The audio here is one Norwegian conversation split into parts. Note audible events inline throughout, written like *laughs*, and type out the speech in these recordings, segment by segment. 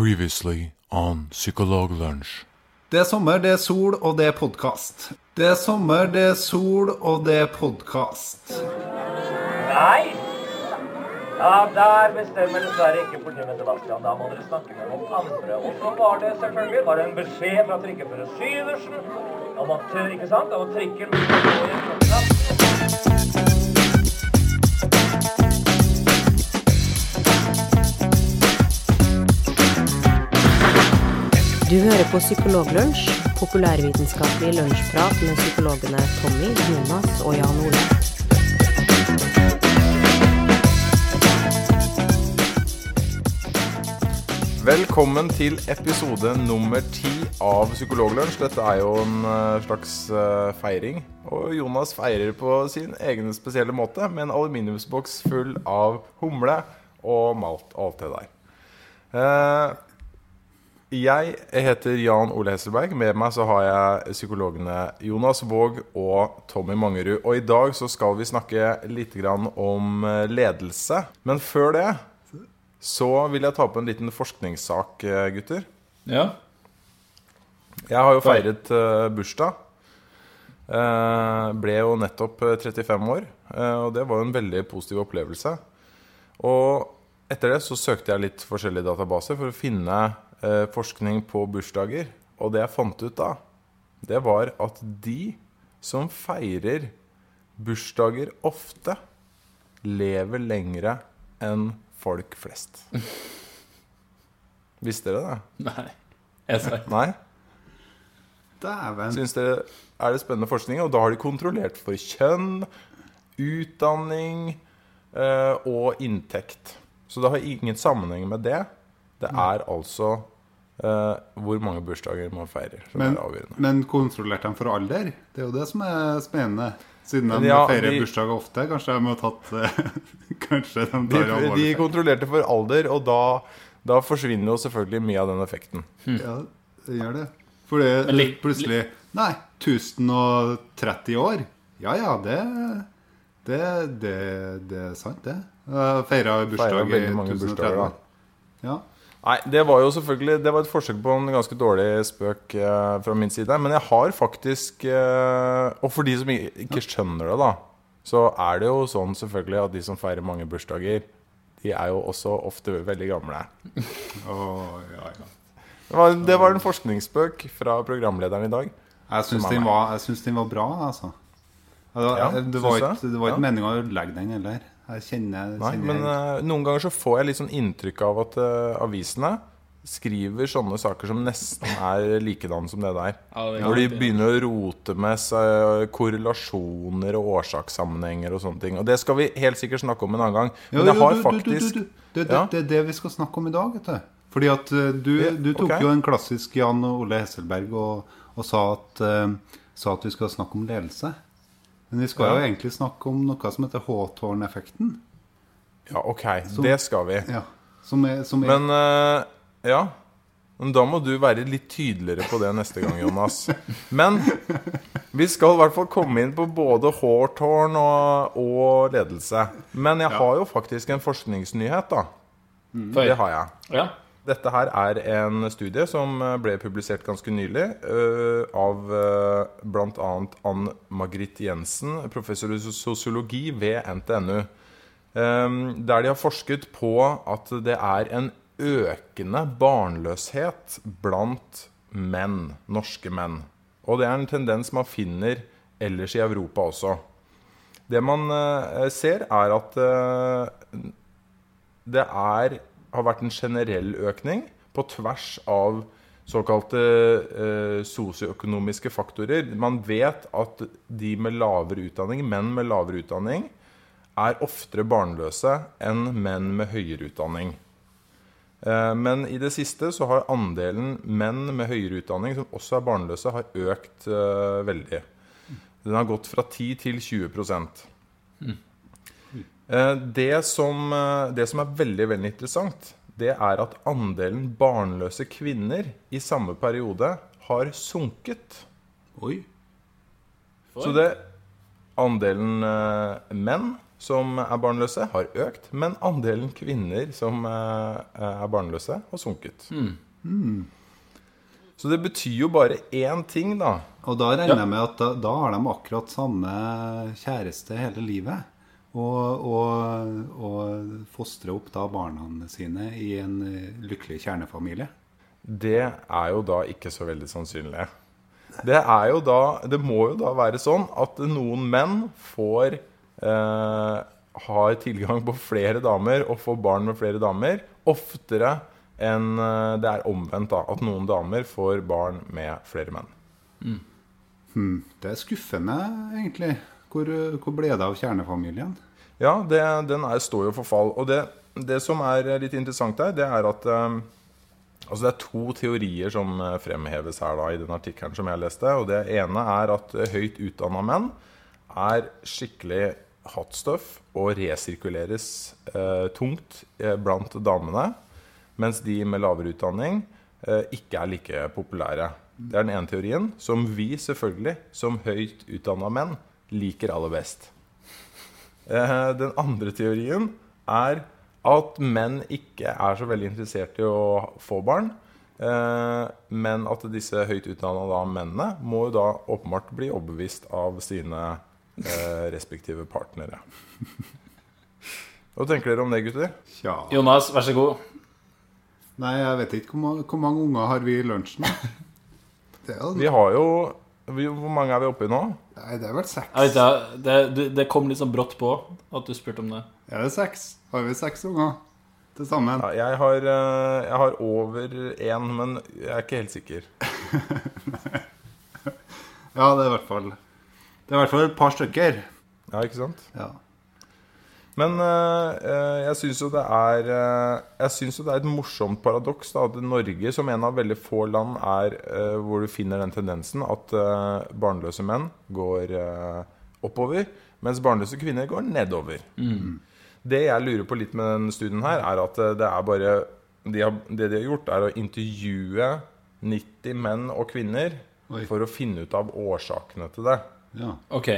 Previously on Psykologlunsj. Det er sommer, det er sol, og det er podkast. Det er sommer, det er sol, og det er podkast. Nei! Ja, Der bestemmer dessverre ikke politiet Sebastian. Da må dere snakke med noen andre. Og så var det selvfølgelig var det en beskjed fra trikkefører Syversen om at ikke sant, om trikken skulle gå Du hører på Psykologlunsj, populærvitenskapelig lunsjprat med psykologene Tommy, Jonas og Jan Ole. Velkommen til episode nummer ti av Psykologlunsj. Dette er jo en eh, slags eh, feiring. Og Jonas feirer på sin egen spesielle måte med en aluminiumsboks full av humle og malt og alt det der. Jeg heter Jan Ole Hesselberg. Med meg så har jeg psykologene Jonas Våg og Tommy Mangerud. Og i dag så skal vi snakke litt grann om eh, ledelse. Men før det så vil jeg ta på en liten forskningssak, eh, gutter. Ja. Jeg har jo feiret eh, bursdag. Ble jo nettopp eh, 35 år, og det var jo en veldig positiv opplevelse. Og etter det så søkte jeg litt forskjellige databaser for å finne eh, forskning på bursdager. Og det jeg fant ut da, det var at de som feirer bursdager ofte, lever lengre enn folk flest. *laughs* Visste dere det? Nei. Jeg sa Nei? Dæven. Syns dere er det spennende forskning? Og da har de kontrollert for kjønn, utdanning eh, og inntekt. Så det har ingen sammenheng med det. Det er altså hvor mange bursdager man feirer, som Men, er avgjørende. men kontrollerte de for alder? Det er jo det som er spennende. Siden de Ja, feirer de- bursdager ofte. Kanskje de har tatt eh, *laughs* Kanskje de De, tar de alvorlig feil. kontrollerte for alder, og da, da forsvinner jo selvfølgelig mye av den effekten. Ja, det gjør det. For det plutselig Nei, 1030 år. Ja ja, det Det, det, det er sant, det. Feira bursdag i veldig mange 1030. bursdager, da. Ja. Nei, det var jo selvfølgelig Det var et forsøk på en ganske dårlig spøk eh, fra min side. Men jeg har faktisk eh, Og for de som ikke skjønner det, da, så er det jo sånn selvfølgelig at de som feirer mange bursdager, de er jo også ofte veldig gamle. Oh, ja, ja. Det var, det var en forskningsspøk fra programlederen i dag. Jeg syns den, var- var bra, altså. Det var, Ja, det var ikke, det var ikke Ja. meninga å ødelegge den heller. Jeg kjenner, Nei, kjenner men uh, noen ganger så får jeg litt sånn inntrykk av at uh, avisene skriver sånne saker som nesten er likedan som det der. Ja, det Hvor de begynner å rote med seg korrelasjoner og årsakssammenhenger og sånne ting. Og det skal vi helt sikkert snakke om en annen gang. Men jeg jo, har du, du, du, faktisk du, du. Det, det, Ja. det er det vi skal snakke om i dag, Etter. Fordi at eh, du, du tok okay. jo en klassisk Jan Ole Hesselberg og, og sa, at, uh, sa at vi skal snakke om ledelse. Men vi skal Ja. jo egentlig snakke om noe som heter H-tårn-effekten. Ja, ok, det skal vi. Ja. Som er, som er Men uh, ja. Men da må du være litt tydeligere på det neste gang, Jonas. Men vi skal i hvert fall komme inn på både hårtårn og, og ledelse. Men jeg har jo faktisk en forskningsnyhet, da. Mm. Det har jeg. Ja. Dette her er en studie som eh, ble publisert ganske nylig uh, av uh, bl.a. Ann Margrit Jensen, professor i sosiologi ved NTNU. Um, der de har forsket på at det er en økende barnløshet blant menn, norske menn. Og det er en tendens man finner ellers i Europa også. Det man uh, ser, er at eh, det er, har vært en generell økning på tvers av såkalte eh, sosioøkonomiske faktorer. Man vet at de med lavere utdanning, menn med lavere utdanning, er oftere barnløse enn menn med høyere utdanning. Eh, men i det siste så har andelen menn med høyere utdanning som også er barnløse, har økt eh, veldig. Den har gått fra 10 til 20 Eh, det, som, eh, det som er veldig veldig interessant, det er at andelen barnløse kvinner i samme periode har sunket. Oi. Så det andelen eh, menn som er barnløse, har økt, men andelen kvinner som eh, er barnløse, har sunket. Så det betyr jo bare én ting, da. Og da regner jeg med at da, da har de akkurat samme kjæreste hele livet. Og, og, og fostre opp da barna sine i en eh, lykkelig kjernefamilie. Det er jo da ikke så veldig sannsynlig. Det er jo da Det må jo da være sånn at noen menn får eh, Har tilgang på flere damer og får barn med flere damer oftere enn eh, det er omvendt. da At noen damer får barn med flere menn. Hmm. Det er skuffende, egentlig. Hvor, hvor ble det av kjernefamilien? Ja, det, den er, står jo for fall. Og det, det som er litt interessant her, det er at eh, Altså Det er to teorier som eh, fremheves her da i den artikkelen som jeg leste. og Det ene er at eh, høyt utdanna menn er skikkelig hot stuff og resirkuleres eh, tungt eh, blant damene. Mens de med lavere utdanning eh, ikke er like populære. Det er den ene teorien, som vi selvfølgelig, som høyt utdanna menn, liker aller best. Eh, den andre teorien er at menn ikke er så veldig interessert i å få barn. Eh, men at disse høyt utdanna mennene må jo da åpenbart bli overbevist av sine eh, respektive partnere. Hva tenker dere om det, gutter? Ja. Jonas, vær så god. Nei, jeg vet ikke hvor, mange, hvor mange unger har vi i lunsjen. *laughs* Vi har jo Hvor mange er vi oppe i nå? nei, det er vel seks. Jeg vet ikke, det, det, det kom litt sånn brått på at du spurte om det. Er det seks? Har vi seks unger til sammen? Ja, jeg, har, eh, jeg har over én, men jeg er ikke helt sikker. *laughs* Ja, det er i hvert fall Det er i hvert fall et par stykker. Ja, ikke sant? Ja. Men eh, eh, jeg syns jo det er eh, Jeg synes jo det er et morsomt paradoks da, at Norge, som en av veldig få land, er eh, hvor du finner den tendensen at barnløse menn går oppover, mens barnløse kvinner går nedover. Det jeg lurer på litt med den studien her, er at det er bare de har, Det de har gjort, er å intervjue 90 menn og kvinner Oi. for å finne ut av årsakene til det. ja. Ok.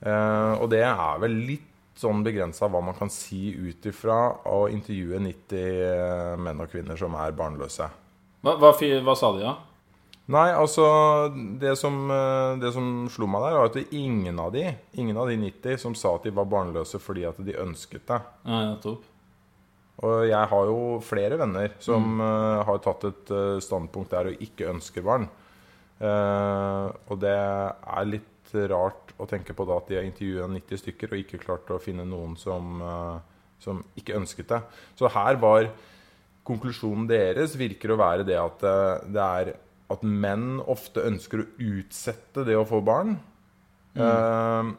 Uh, og det er vel litt sånn begrensa hva man kan si ut ifra å intervjue 90 menn og kvinner som er barnløse. Hva, hva, hva sa de, da? Nei, altså Det som, eh, det som slo meg der, var at ingen av de Ingen av de 90 som sa at de var barnløse fordi at de ønsket det. Nei, nettopp. Og jeg har jo flere venner som eh, har tatt et eh, standpunkt der og ikke ønsker barn. Uh, og det er litt rart å tenke på da at de har intervjua 90 stykker og ikke klart å finne noen som, eh, som ikke ønsket det. Så her var konklusjonen deres virker å være det at eh, det er at menn ofte ønsker å utsette det å få barn. Eh,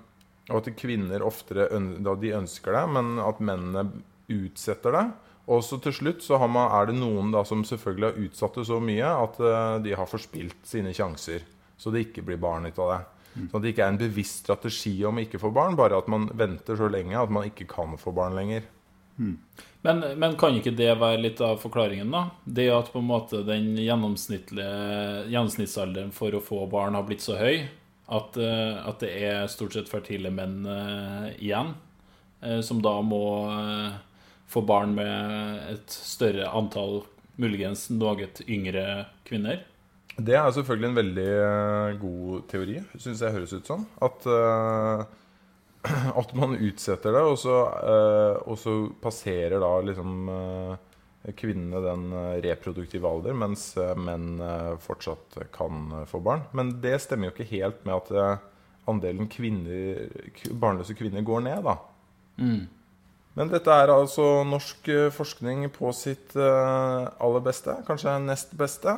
og at kvinner oftere da de ønsker det, men at mennene utsetter det. Og så til slutt så har man, er det noen da som selvfølgelig har utsatt det så mye at eh, de har forspilt sine sjanser. Så det ikke blir barn ut av det. Sånn at det ikke er en bevisst strategi om å ikke få barn, bare at man venter så lenge at man ikke kan få barn lenger. Men, men kan ikke det være litt av forklaringen, da? Det at på en måte den gjennomsnittlige gjennomsnittsalderen for å få barn har blitt så høy at, eh, at det er stort sett fertile menn uh, igjen, uh, som da må uh, få barn med et større antall, muligens noe yngre kvinner. Det er selvfølgelig en veldig eh, god teori, syns jeg høres ut som. At, uh, *clears throat* at man utsetter det, og så, uh, og så passerer da liksom uh, kvinnene den reproduktive alder, mens menn fortsatt kan få barn. Men det stemmer jo ikke helt med at andelen kvinner, barnløse kvinner går ned, da. Men dette er altså norsk forskning på sitt aller beste, kanskje nest beste.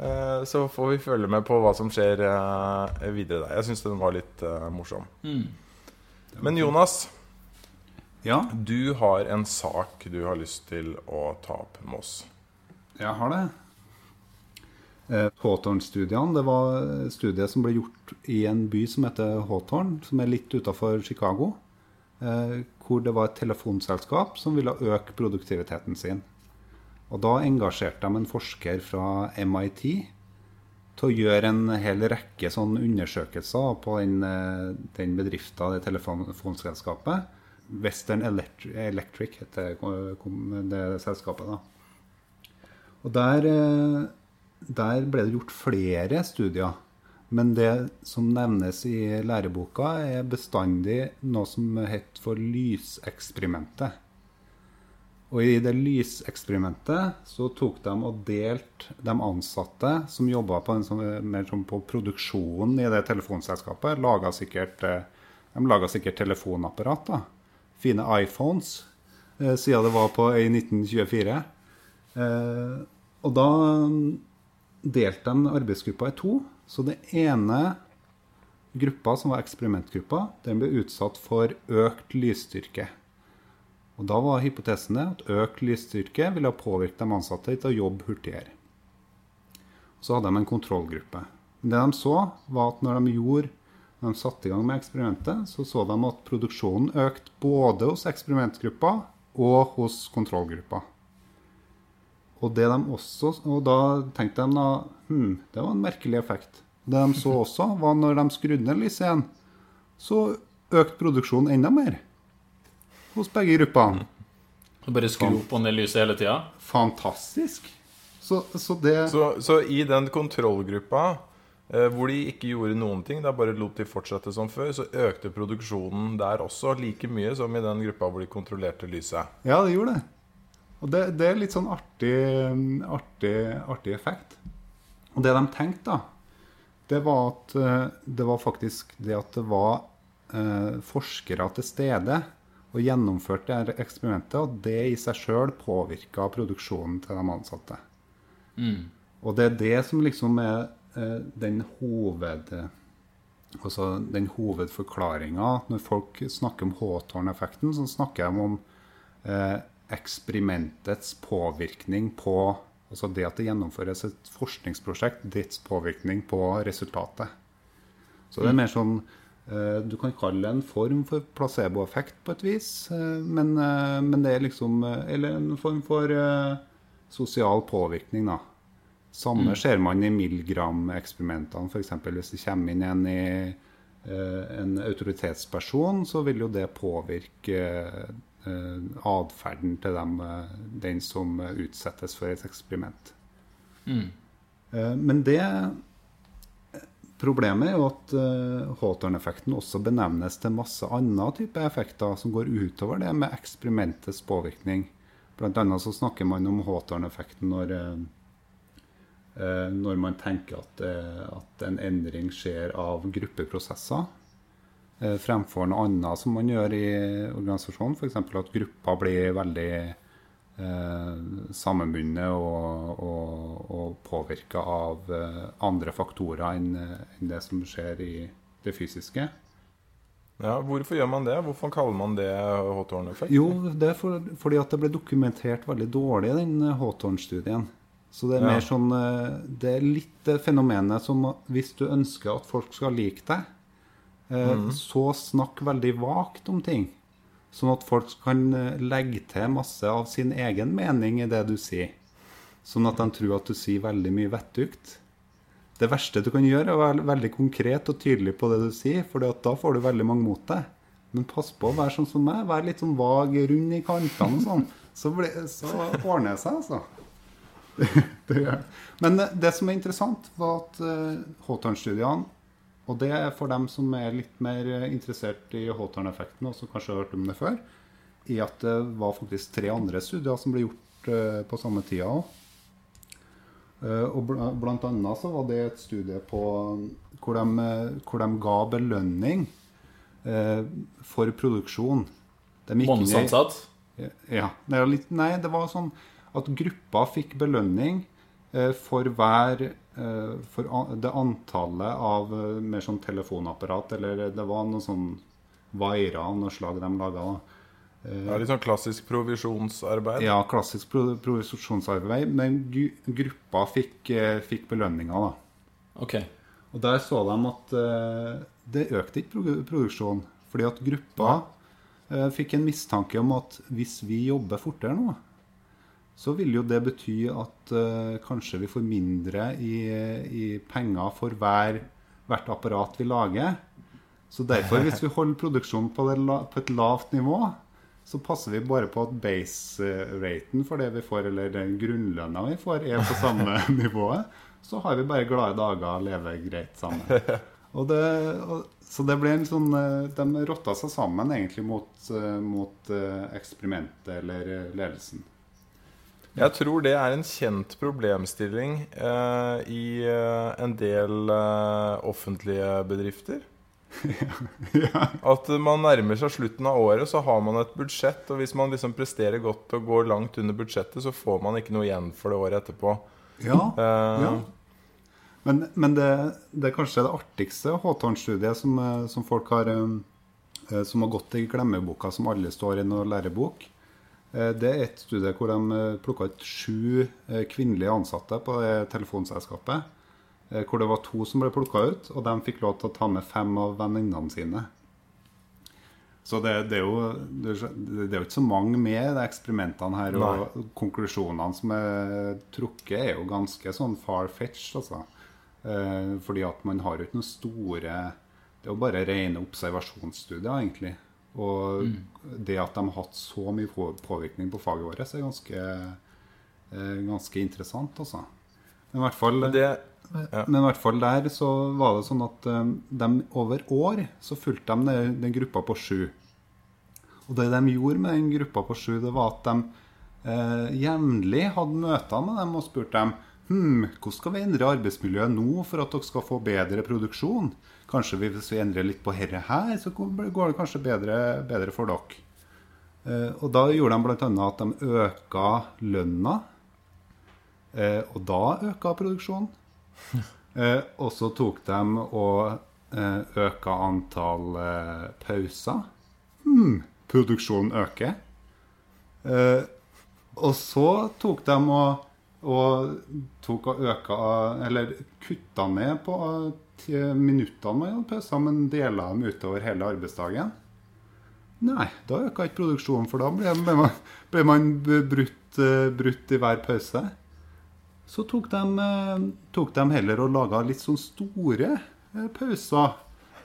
Eh, Så får vi følge med på hva som skjer eh, videre der. Jeg syns den var litt eh, morsom. Men Jonas, ja, du har en sak du har lyst til å ta opp med oss. jeg har det. Eh, Hawthorne-studiene, det var studiet som ble gjort i en by som heter Hawthorne, som er litt utafor Chicago. eh, Hvor det var et telefonselskap som ville øke produktiviteten sin. Og da engasjerte de en forsker fra MIT til å gjøre en hel rekke undersøkelser på den, eh, den bedrifta, det telefonselskapet, Western Electric, Electric heter det, selskapet. da. Og der, eh, der ble det gjort flere studier. Men det som nevnes i læreboka, er bestandig noe som het for lyseksperimentet. Og i det lyseksperimentet så tok de og delte de ansatte som jobba på, sånn, på produksjonen i det telefonselskapet. Laga sikkert, eh, de laga sikkert telefonapparat. da. Fine iPhones, eh, siden det var på i 1924. Eh, og da delte de arbeidsgruppa i to. Så det ene gruppa, som var eksperimentgruppa, den ble utsatt for økt lysstyrke. Og Da var hypotesen det at økt lysstyrke ville påvirke de ansatte til å jobbe hurtigere. Så hadde de en kontrollgruppe. Det de så, var at når de, gjorde, når de satte i gang med eksperimentet, så så de at produksjonen økte både hos eksperimentgruppa og hos kontrollgruppa. Og, det de også, og da tenkte de da hm, det var en merkelig effekt. Det de så *laughs* også, var når de skrudde ned lyset igjen, så økte produksjonen enda mer hos begge gruppene. Så Bare skru opp og ned lyset hele tida? Fantastisk. Så, så det Så, så i den kontrollgruppa eh, hvor de ikke gjorde noen ting, da bare lot de fortsette som før, så økte produksjonen der også like mye som i den gruppa hvor de kontrollerte lyset. Ja, det gjorde det. Og det, det er litt sånn artig, artig, artig effekt. Og det de tenkte, da, det var at eh, det var faktisk det at det var eh, forskere til stede og gjennomførte det eksperimentet, og det i seg sjøl påvirka produksjonen til de ansatte. Og det er det som liksom er eh, den hoved... Altså den hovedforklaringa når folk snakker om Hawthorne-effekten, så snakker de om eh, eksperimentets påvirkning på Altså det at det gjennomføres et forskningsprosjekt, dets påvirkning på resultatet. Så det er mer sånn Du kan kalle det en form for placeboeffekt på et vis, eh, men, eh, men det er liksom eh, Eller en form for eh, sosial påvirkning, da. Samme ser man i Milgram-eksperimentene, f.eks. hvis det kommer inn en i eh, en autoritetsperson, så vil jo det påvirke eh, atferden til dem, eh, den som eh, utsettes for et eksperiment. Mm. men det Problemet er jo at uh, Hawthorne-effekten også benevnes til masse andre typer effekter som går utover det med eksperimentets påvirkning. Blant annet så snakker man om Hawthorne-effekten når, eh, eh, når man tenker at, eh, at en endring skjer av gruppeprosesser. eh, Fremfor noe annet som man gjør i organisasjonen. F.eks. at gruppa blir veldig eh, sammenbundet og, og, og påvirka av eh, andre faktorer enn enn det som skjer i det fysiske. Ja, Hvorfor gjør man det? Hvorfor kaller man det Hawthorne-effekt? Jo, det er for, fordi at det ble dokumentert veldig dårlig, den eh, Hawthorne-studien. Så det er Ja. mer sånn eh, Det er litt det fenomenet som hvis du ønsker at folk skal like deg, eh, så snakk veldig vagt om ting. Sånn at folk kan eh, legge til masse av sin egen mening i det du sier. Sånn at de tror at du sier veldig mye vettugt. Det verste du kan gjøre, er å være veldig konkret og tydelig på det du sier, for da får du veldig mange mot deg. Men pass på å være sånn som meg. Vær litt sånn vag, rund i kantene og sånn. Så, ble, så ordner det seg, altså. *laughs* det det. Men det, det som er interessant, var at uh, Hawthorne-studiene Og det er for dem som er litt mer eh, interessert i Hawthorne-effekten, og som kanskje har hørt om det før, i at det var faktisk tre andre studier som ble gjort eh, på samme tida òg. og blant annet så var det et studie på hvor de, eh, hvor de ga belønning eh, for produksjon. Månedsansatt? ja. Litt, nei, det var sånn at gruppa fikk belønning eh, for hver eh, For det antallet av eh, mer sånn telefonapparat, eller det var noe sånn vaiere av noe slag de laga. Det er litt sånn klassisk provisjonsarbeid. Ja, klassisk provisjonsarbeid, men gruppa fikk, eh, fikk belønninger, da. Ok. Og der så de at eh, det økte ikke produksjonen. Fordi at gruppa eh, fikk en mistanke om at hvis vi jobber fortere nå, så vil jo det bety at uh, kanskje vi får mindre i, i penger for hver, hvert apparat vi lager. Så derfor, hvis vi *laughs* holder produksjonen på, det, på et lavt nivå, så passer vi bare på at base-raten for det vi får, eller den grunnlønna vi får, er på samme *laughs* nivået. Så har vi bare glade dager og lever greit sammen. *laughs* Og det, og, så det ble en sånn eh, De rotta seg sammen egentlig mot, eh, mot eksperimentet eller ledelsen. Jeg tror det er en kjent problemstilling eh, i eh, en del eh, offentlige bedrifter. *laughs* At man nærmer seg slutten av året, så har man et budsjett. Og hvis man liksom presterer godt og går langt under budsjettet, så får man ikke noe igjen for det året etterpå. Ja, Eh, ja. Men, men det, det er kanskje det artigste Hawthorne-studiet som, eh, som folk har eh, Som har gått i glemmeboka som alle står i noen lærebok. Eh, Det er et studie hvor de plukka ut sju eh, kvinnelige ansatte på telefonselskapet. eh, Hvor det var to som ble plukka ut, og de fikk lov til å ta med fem av venninnene sine. Så det, det, er jo, det er det er jo ikke så mange med de eksperimentene her. Og konklusjonene som er trukket, er jo ganske sånn far-fetched, altså. Eh, fordi at man har jo ikke noen store Det er jo bare rene observasjonsstudier, egentlig. Og det at de har hatt så mye på- påvirkning på faget vårt, er ganske, eh, ganske interessant, altså. Men i hvert fall det, ja. men i hvert fall der så var det sånn at eh, de over år så fulgte de den, den gruppa på sju. Og det de gjorde med den gruppa på sju, det var at de eh, jevnlig hadde møter med dem og spurte dem hm, hvordan skal vi endre arbeidsmiljøet nå for at dere skal få bedre produksjon? Kanskje vi, hvis vi endrer litt på herre her, så går det kanskje bedre, bedre for dere. Eh, og da gjorde de bl.a. at de øka lønna. Eh, og da øka produksjonen. *laughs* Eh, og så tok de og eh, øka antall eh, pauser. Hmm, produksjonen øker. Eh, og så tok de og, og tok og øka Eller kutta ned på eh, ti- minuttene man hadde pauser, men dela dem utover hele arbeidsdagen. Nei, da øka ikke produksjonen, for da ble, man, ble man brutt, eh, brutt i hver pause. Så tok de, eh, tok de heller og laga litt sånn store eh, pauser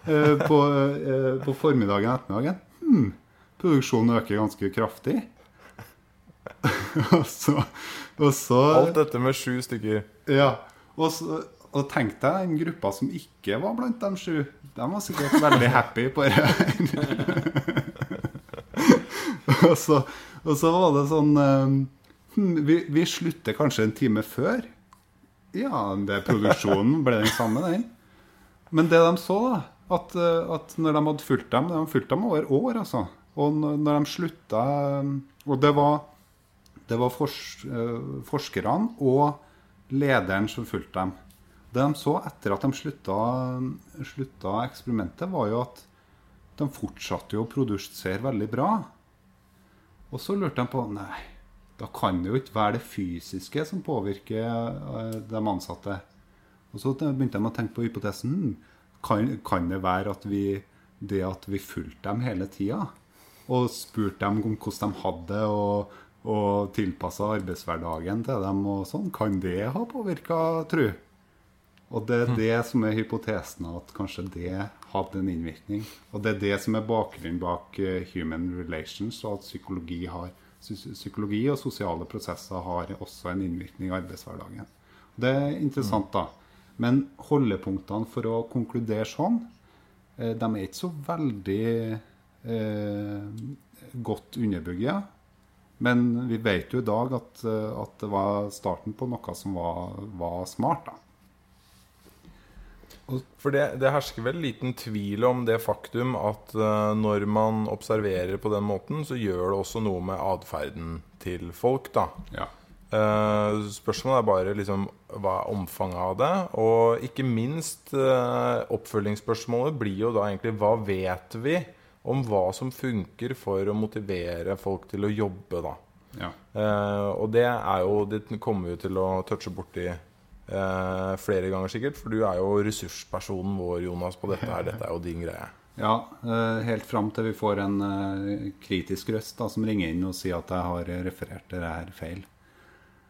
eh, på, eh, på formiddagen og ettermiddagen. Hmm, produksjonen øker ganske kraftig. *laughs* og så, og så alt dette med sju stykker. ja, og, så, og tenk deg den gruppa som ikke var blant de sju. De var sikkert veldig happy på det. *laughs* og, så, og så var det sånn eh, hm, vi, vi slutter kanskje en time før. Ja, det produksjonen ble den samme, den. Men det de så, da, at, eh, at når de hadde fulgt dem De fulgt dem over år, altså. Og når de slutta eh, Og det var, det var fors, forskerne og lederen som fulgte dem. Det de så etter at de slutta, slutta eksperimentet, var jo at de fortsatte jo å produsere veldig bra. Og så lurte de på Nei, da kan det jo ikke være det fysiske som påvirker eh, de ansatte. Og så begynte de å tenke på hypotesen. "Hmm, Kan, kan det være at vi, det at vi fulgte dem hele tida, og spurte dem om hvordan de hadde det, og, og tilpassa arbeidshverdagen til dem, og sånn, kan det ha påvirka tru? Og det er det som er hypotesen, at kanskje det hadde en innvirkning. Og det er det som er bakgrunnen bak eh, human relations, og at psykologi, har, psykologi og sosiale prosesser har også en innvirkning i arbeidshverdagen. Det er interessant, da. Men holdepunktene for å konkludere sånn, eh, de er ikke så veldig eh, godt underbygget. Men vi vet jo i dag at, eh, at det var starten på noe som var, var smart. da. For det, det hersker vel liten tvil om det faktum at uh, når man observerer på den måten, så gjør det også noe med atferden til folk, da. Ja. Uh, spørsmålet er bare liksom hva er omfanget av det? Og ikke minst uh, oppfølgingsspørsmålet blir jo da egentlig hva vet vi om hva som funker for å motivere folk til å jobbe, da. Ja. Og det er jo Det kommer vi til å touche borti eh, flere ganger, sikkert. For du er jo ressurspersonen vår, Jonas, på dette her. Dette er jo din greie. Ja, eh, helt fram til vi får en eh, kritisk røst da, som ringer inn og sier at jeg har referert det her feil.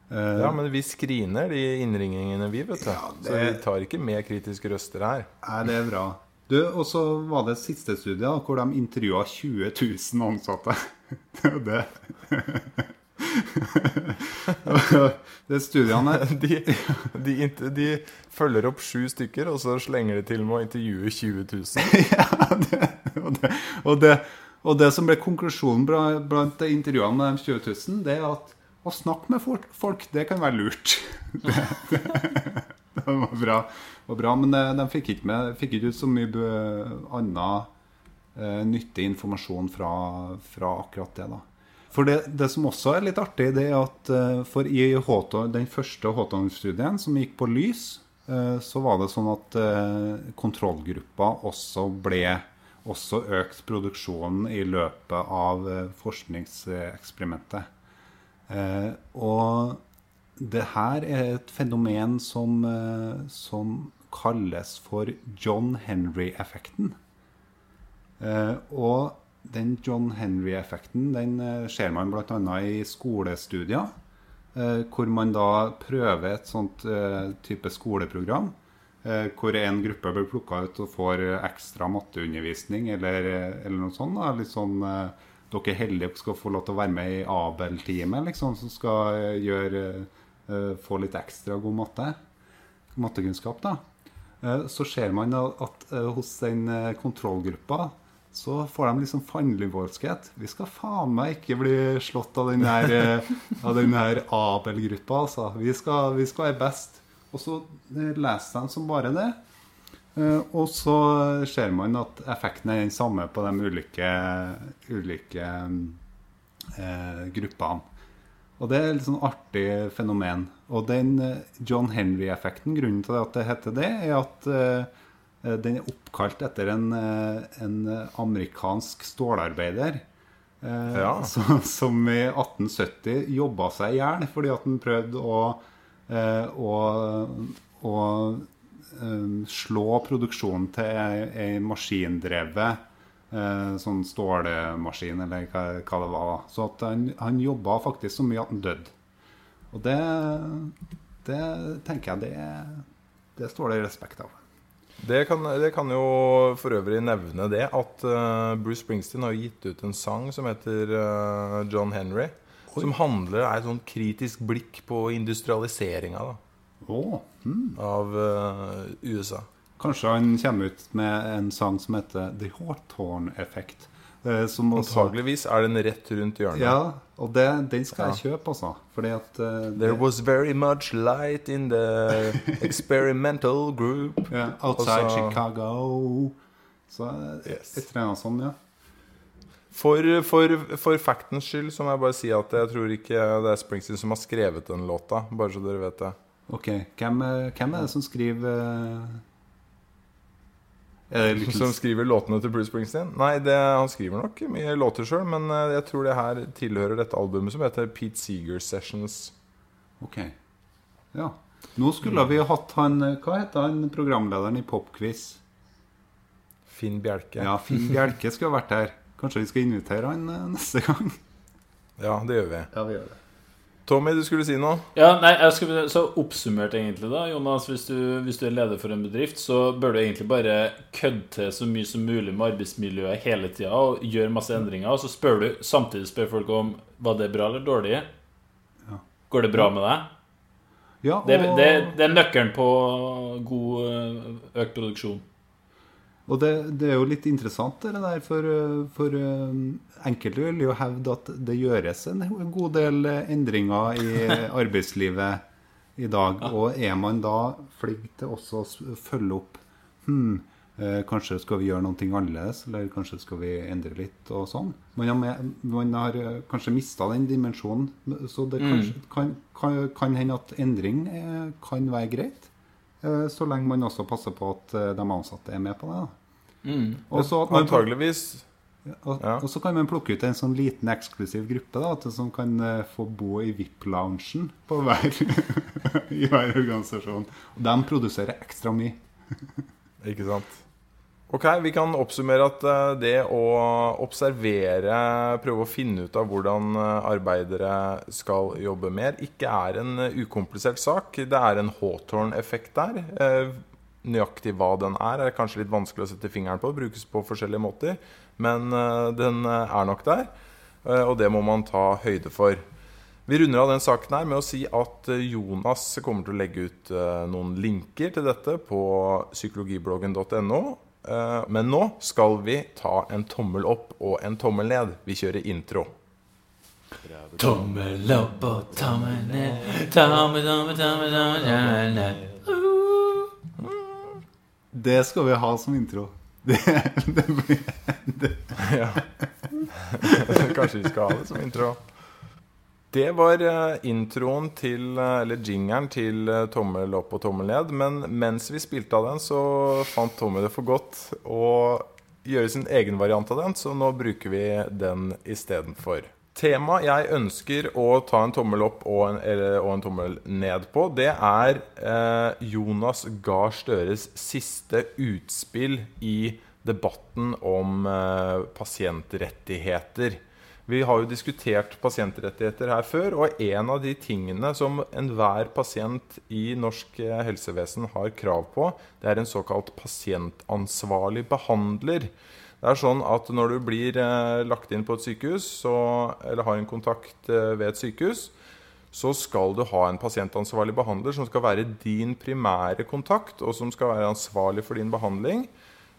Eh, Ja, men vi screener de innringingene, vi, vet du. Ja, det- Så vi tar ikke med kritiske røster her. Nei, det er bra. Du, Og så var det siste studiet da, hvor de intervjua 20 000 ansatte. *laughs* Det Det *laughs* studiene *laughs* De, de, de følger opp sju stykker, og så slenger de til med å intervjue 20 000. *laughs* ja, det, og, det, og, det, og det som ble konklusjonen blant intervjuene med de 20 000, det er at å snakke med folk, folk det kan være lurt. Det, det, det var bra, var bra men eh, de fikk ikke, med, fikk ikke ut så mye annen eh, nyttig informasjon fra, fra akkurat det. da. For det, det som også er litt artig, det er at eh, for i Håton, den første Håton-studien, som gikk på lys, eh, så var det sånn at eh, kontrollgruppa også ble også økt produksjonen i løpet av forskningseksperimentet. Og det her er et fenomen som, som kalles for John Henry-effekten. Og den John Henry-effekten den eh, ser man bl.a. i skolestudier. Eh, hvor man da prøver et sånt eh, type skoleprogram. Hvor en gruppe blir plukka ut og får ekstra matteundervisning eller, eller noe sånt. Da. Litt sånn Dere er heldige og skal få lov til å være med i Abel-teamet, liksom, som skal gjøre, få litt ekstra god matte. Mattekunnskap, da. Så ser man at hos den kontrollgruppa så får de liksom fandenivoldskhet. Vi skal faen meg ikke bli slått av den her, eh, av den her Abel-gruppa, altså. Vi skal, vi skal være best. Og så leser de som bare det. Eh, Og så ser man at effekten er den samme på de ulike, ulike eh, gruppene. Og det er et litt sånn artig fenomen. Og den eh, John Henry-effekten, grunnen til at det heter det, er at eh, den er oppkalt etter en, eh, en amerikansk stålarbeider. eh, Ja. *laughs* som, som i 1870 jobba seg i hjel fordi at han prøvde å, eh, å, å eh, slå produksjonen til ei, maskindrevet eh, sånn stålmaskin, eller hva, hva det var. Så at han, han jobba faktisk så mye at han døde. Og det, det tenker jeg det, det står det respekt av. Det kan, det kan jo for øvrig nevne det at uh, Bruce Springsteen har gitt ut en sang som heter uh, John Henry. Som handler er et sånn kritisk blikk på industrialiseringa oh. Hm. av uh, USA. Kanskje han kommer ut med en sang som heter The Hawthorne Effect. Eh, Som også, Antageligvis er den rett rundt hjørnet. ja, og det, den skal jeg kjøpe, altså. Fordi at uh, There was very much light in the experimental group. *laughs* Yeah, Outside også, Chicago. Så eh, Yes. et eller annet sånt, ja. For, for, for factens skyld så må jeg bare si at jeg tror ikke det er Springsteen som har skrevet den låta. Bare så dere vet det. Ok, hvem, hvem er det som skriver eh, Er det Little Som skriver låtene til Bruce Springsteen? Nei, det, han skriver nok mye låter sjøl, men eh, jeg tror det her tilhører dette albumet som heter Pete Seeger Sessions. Ok. Ja. Nå skulle vi hatt han eh, Hva heter han programlederen i Popquiz? Finn Bjelke. Ja, Finn Bjelke skulle ha vært her. Kanskje vi skal invitere han eh, neste gang? Ja, det gjør vi. Ja, vi gjør det. Tommy, du skulle si noe? Ja, nei, jeg skulle, Så oppsummert egentlig da, Jonas Hvis du, hvis du er leder for en bedrift Så bør du egentlig bare kødde til så mye som mulig Med arbeidsmiljøet hele tiden Og gjøre masse endringer Og så spør du, samtidig spør folk om Var det bra eller dårlig? Ja. Går det bra med deg? Ja, Det, og, det, det er nøkkelen på god økt produksjon og det, det er jo litt interessant det der, for, eh, for eh, enkelte vil jo hevde at det gjøres en god del eh, endringer i *laughs* arbeidslivet i dag. Og er man da flink til også å følge opp hm, eh, Kanskje skal vi gjøre noe annerledes, eller kanskje skal vi endre litt og sånn. Man har, med, man har kanskje mista den dimensjonen. Så det kanskje, kan, kan, kan hende at endring kan være greit. Eh, Så lenge man også passer på at eh, de ansatte er med på det. Mm. Og at man Antageligvis. og, Ja. og så kan man plukke ut en sånn liten eksklusiv gruppe da, som kan eh, få bo i VIP-loungen på hver, *laughs* i hver organisasjon. Og de produserer ekstra mye. Ikke sant? Ok, vi kan oppsummere at eh, det å observere, prøve å finne ut av hvordan eh, arbeidere skal jobbe mer, ikke er en eh, ukomplisert sak. Det er en Hawthorne-effekt der. Nøyaktig hva den er, er kanskje litt vanskelig å sette fingeren på. Brukes på forskjellige måter. Men den er nok der, og det må man ta høyde for. Vi runder av den saken her med å si at Jonas kommer til å legge ut noen linker til dette på psykologibloggen.no. Eh, Men nå skal vi ta en tommel opp og en tommel ned. Vi kjører intro. Tommel opp og tommel ned. Tommel, tommel, tommel, tommel ned. Det skal vi ha som intro. *laughs* Det, det blir, det, Ja. *laughs* Kanskje vi skal ha det som intro. Det var eh, introen til, eh, eller jingeren til eh, tommel opp og tommel ned. Men mens vi spilte av den, så fant Tommy det for godt å gjøre sin egen variant av den, så nå bruker vi den istedenfor. Temaet jeg ønsker å ta en tommel opp og en, eller, og en tommel ned på, det er eh, Jonas Gahr Støres siste utspill i debatten om eh, pasientrettigheter. Vi har jo diskutert pasientrettigheter her før, og en av de tingene som enhver pasient i norsk eh, helsevesen har krav på, det er en såkalt pasientansvarlig behandler. Det er sånn at når du blir eh, lagt inn på et sykehus, så, eller har en kontakt eh, ved et sykehus, så skal du ha en pasientansvarlig behandler som skal være din primære kontakt, og som skal være ansvarlig for din behandling.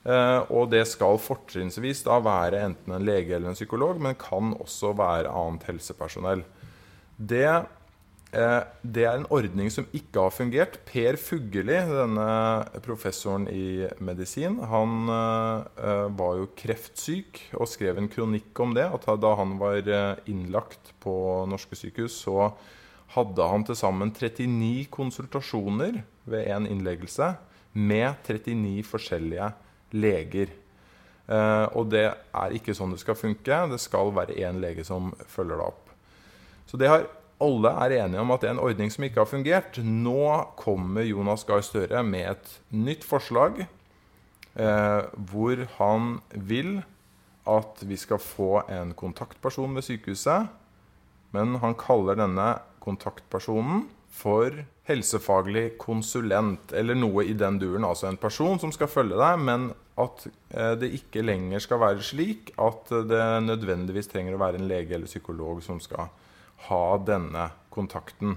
Eh, og det skal fortrinnsvis da være enten en lege eller en psykolog, men kan også være annet helsepersonell. Det, eh, det er en ordning som ikke har fungert. Per Fugelli, denne professoren i medisin, han eh, var jo kreftsyk og skrev en kronikk om det. At da han var innlagt på norske sykehus, så hadde han til sammen 39 konsultasjoner ved en innleggelse med 39 forskjellige leger. Eh, og det er ikke sånn det skal funke. Det skal være én lege som følger det opp. Så det har alle er enige om at det er en ordning som ikke har fungert. Nå kommer Jonas Gahr Støre med et nytt forslag eh, hvor han vil at vi skal få en kontaktperson ved sykehuset. Men han kaller denne kontaktpersonen for helsefaglig konsulent, eller noe i den duren. Altså en person som skal følge deg, men at eh, det ikke lenger skal være slik at det nødvendigvis trenger å være en lege eller psykolog som skal ha denne kontakten.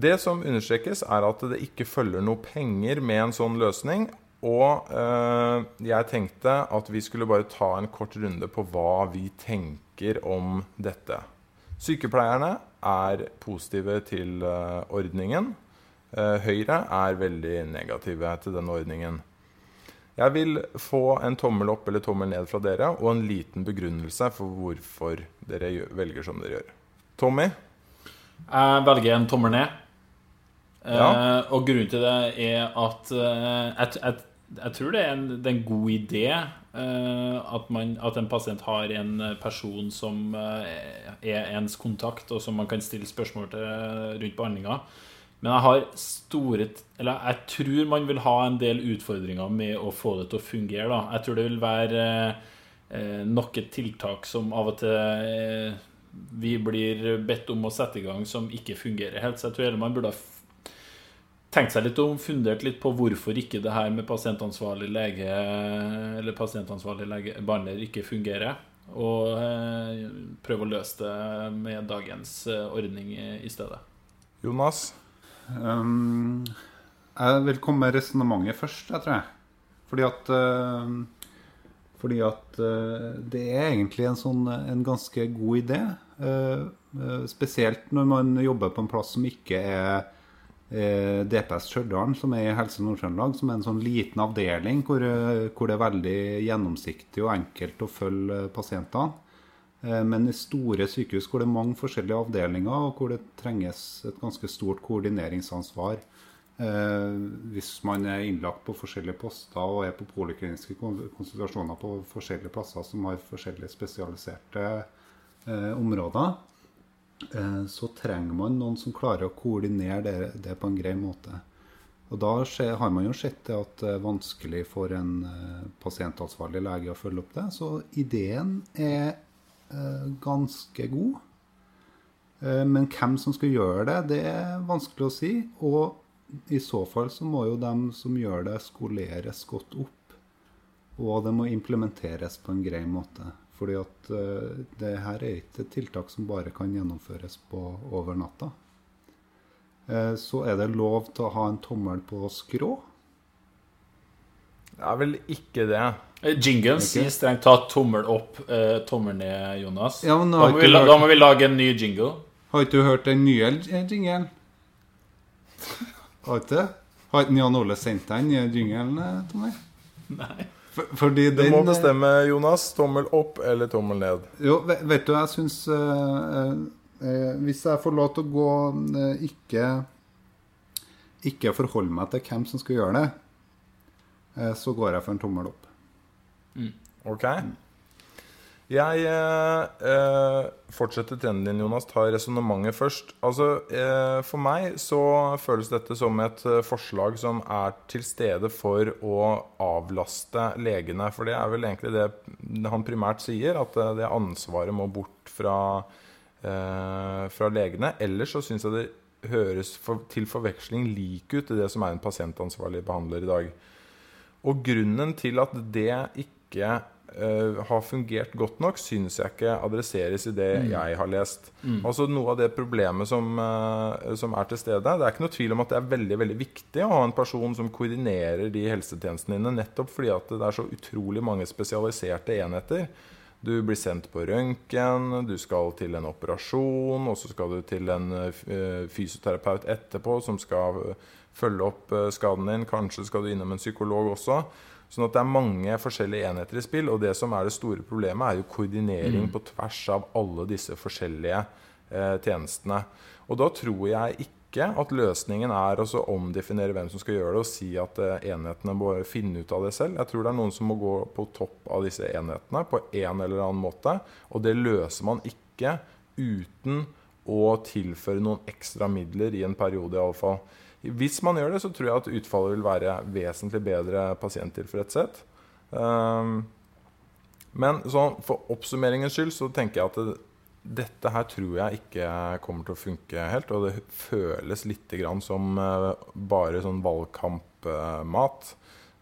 Det som understrekes, er at det ikke følger noe penger med en sånn løsning. Og eh, jeg tenkte at vi skulle bare ta en kort runde på hva vi tenker om dette. Sykepleierne er positive til eh, ordningen. Eh, Høyre er veldig negative til denne ordningen. Jeg vil få en tommel opp eller tommel ned fra dere og en liten begrunnelse for hvorfor dere velger som dere gjør. Tommy? Jeg velger en tommel ned. Eh, Ja. og grunnen til det er at eh, jeg, jeg, jeg tror det er en, det er en god idé eh, at, man, at en pasient har en person som eh, er ens kontakt, og som man kan stille spørsmål til rundt behandlinga. Men jeg har store Eller jeg tror man vil ha en del utfordringer med å få det til å fungere. Da. Jeg tror det vil være eh, nok et tiltak som av og til eh, vi blir bedt om å sette i gang, som ikke fungerer helt. Så jeg tror man burde ha tenkt seg litt om, fundert litt på hvorfor ikke det her med pasientansvarlig lege eller pasientansvarlig lege, ikke fungerer. Og eh, prøve å løse det med dagens eh, ordning i stedet. Jonas? Um, jeg vil komme med resonnementet først, jeg tror jeg. Fordi at uh, Fordi at uh, det er egentlig en, sånn, en ganske god idé. Uh, spesielt når man jobber på en plass som ikke er DPS Stjørdal, som er i Helse Nord-Trøndelag, som er en sånn liten avdeling hvor, hvor det er veldig gjennomsiktig og enkelt å følge pasientene. Eh, Men i store sykehus hvor det er mange forskjellige avdelinger, og hvor det trenges et ganske stort koordineringsansvar eh, hvis man er innlagt på forskjellige poster og er på polikliniske konsultasjoner på forskjellige plasser som har forskjellige spesialiserte eh, områder, så trenger man noen som klarer å koordinere det, på en grei måte. Og da har man jo sett det at det er vanskelig for en pasientansvarlig lege å følge opp det. Så ideen er ganske god. Eh, men hvem som skal gjøre det, det er vanskelig å si. Og i så fall så må jo dem som gjør det, skoleres godt opp. Og det må implementeres på en grei måte. Fordi at eh, det her er ikke et tiltak som bare kan gjennomføres på over natta. Eh, så er det lov til å ha en tommel på skrå. Det er vel ikke det. Eh, Jinglen sier strengt tatt tommel opp, eh, tommel ned, Jonas. Ja, men da, må vi, hørt- da må vi lage en ny jingle. Har ikke du hørt den nye jingelen? Har ikke det? Har ikke Jan Ole sendt deg den nye jingelen, til Tommy? Nei. For, fordi Du den må eh, bestemme, Jonas. Tommel opp eller tommel ned. Jo, vet, vet du, jeg syns eh, eh, Hvis jeg får lov til å gå eh, ikke Ikke forholde meg til hvem som skal gjøre det, eh, så går jeg for en tommel opp. Ok? Jeg eh, eh, fortsetter trenden din, Jonas. Ta resonnementet først. Altså, eh, For meg så føles dette som et eh, forslag som er til stede for å avlaste legene. For det er vel egentlig det han primært sier, at eh, det ansvaret må bort fra, eh, fra legene. Ellers så syns jeg det høres for, til forveksling lik ut til det som er en pasientansvarlig behandler i dag. Og grunnen til at det ikke eh, har fungert godt nok, syns jeg ikke adresseres i det jeg har lest. Altså Noe av det problemet som, uh, som er til stede Det er ikke noe tvil om at det er veldig veldig viktig å ha en person som koordinerer de helsetjenestene dine, nettopp fordi at det er så utrolig mange spesialiserte enheter. Du blir sendt på røntgen, du skal til en operasjon, og så skal du til en eh, fysioterapeut etterpå som skal følge opp skaden din. Kanskje skal du innom en psykolog også. Sånn at det er mange forskjellige enheter i spill. Og det som er det store problemet, er jo koordinering på tvers av alle disse forskjellige eh, tjenestene. Og da tror jeg ikke at løsningen er å omdefinere hvem som skal gjøre det, og si at eh, enhetene må finne ut av det selv. Jeg tror det er noen som må gå på topp av disse enhetene på en eller annen måte. Og det løser man ikke uten å tilføre noen ekstra midler i en periode, iallfall. Hvis man gjør det, så tror jeg at utfallet vil være vesentlig bedre pasienttilfredshet. Um, men for oppsummeringens skyld så tenker jeg at det, dette her tror jeg ikke kommer til å funke helt. Og det føles litt som eh, bare sånn valgkampmat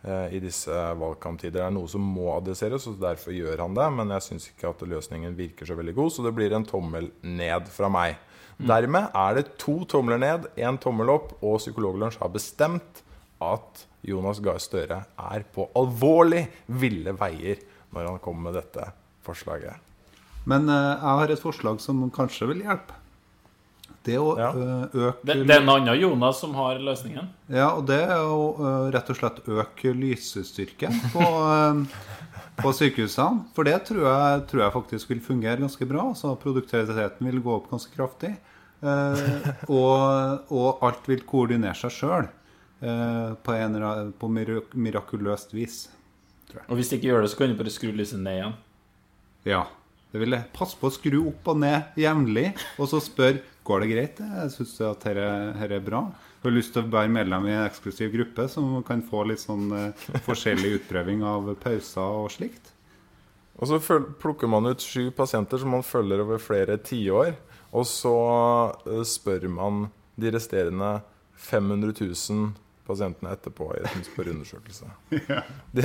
eh, i disse valgkamptider. Det er noe som må adresseres, og derfor gjør han det. Men jeg syns ikke at løsningen virker så veldig god, så det blir en tommel ned fra meg. Dermed er det to tomler ned, én tommel opp, og Psykologlunsj har bestemt at Jonas Gahr Støre er på alvorlig ville veier når han kommer med dette forslaget. Men uh, jeg har et forslag som kanskje vil hjelpe. Det å Ja. eh, øke Det, det er en annen Jonas som har løsningen. Ja, og det er å uh, rett og slett øke lysestyrken på, *laughs* eh, på sykehusene. For det tror jeg, tror jeg faktisk vil fungere ganske bra. Så produktiviteten vil gå opp ganske kraftig. Eh, og, og alt vil koordinere seg sjøl eh, på, en på mirak mirakuløst vis. Og hvis de ikke gjør det, så kan du bare skru lyset ned igjen. Ja. Det vil jeg Pass på å skru opp og ned jevnlig, og så spør går det greit. Jeg syns at dette er bra. Har lyst til å være medlem i en eksklusiv gruppe som kan få litt sånn eh, forskjellig utprøving av pauser og slikt. Og så plukker man ut sju pasienter som man følger over flere tiår. Og så eh, spør man de resterende 500 000 pasientene etterpå i en spørreundersøkelse. *laughs* Det,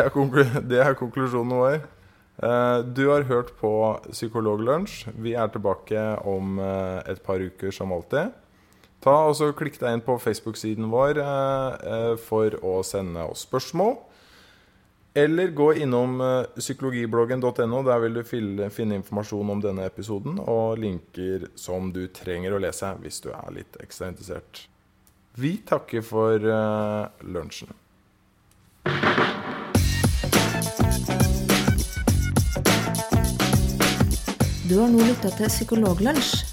det er konklusjonen vår. Eh, Du har hørt på Psykologlunsj. Vi er tilbake om et par uker som alltid. Ta og så Klikk deg inn på Facebook-siden vår eh, eh, for å sende oss spørsmål. Eller gå innom eh, psykologibloggen.no. Der vil du finne informasjon om denne episoden og linker som du trenger å lese hvis du er litt ekstra interessert. Vi takker for lunsjen. Du har nå lytta til Psykologlunsj.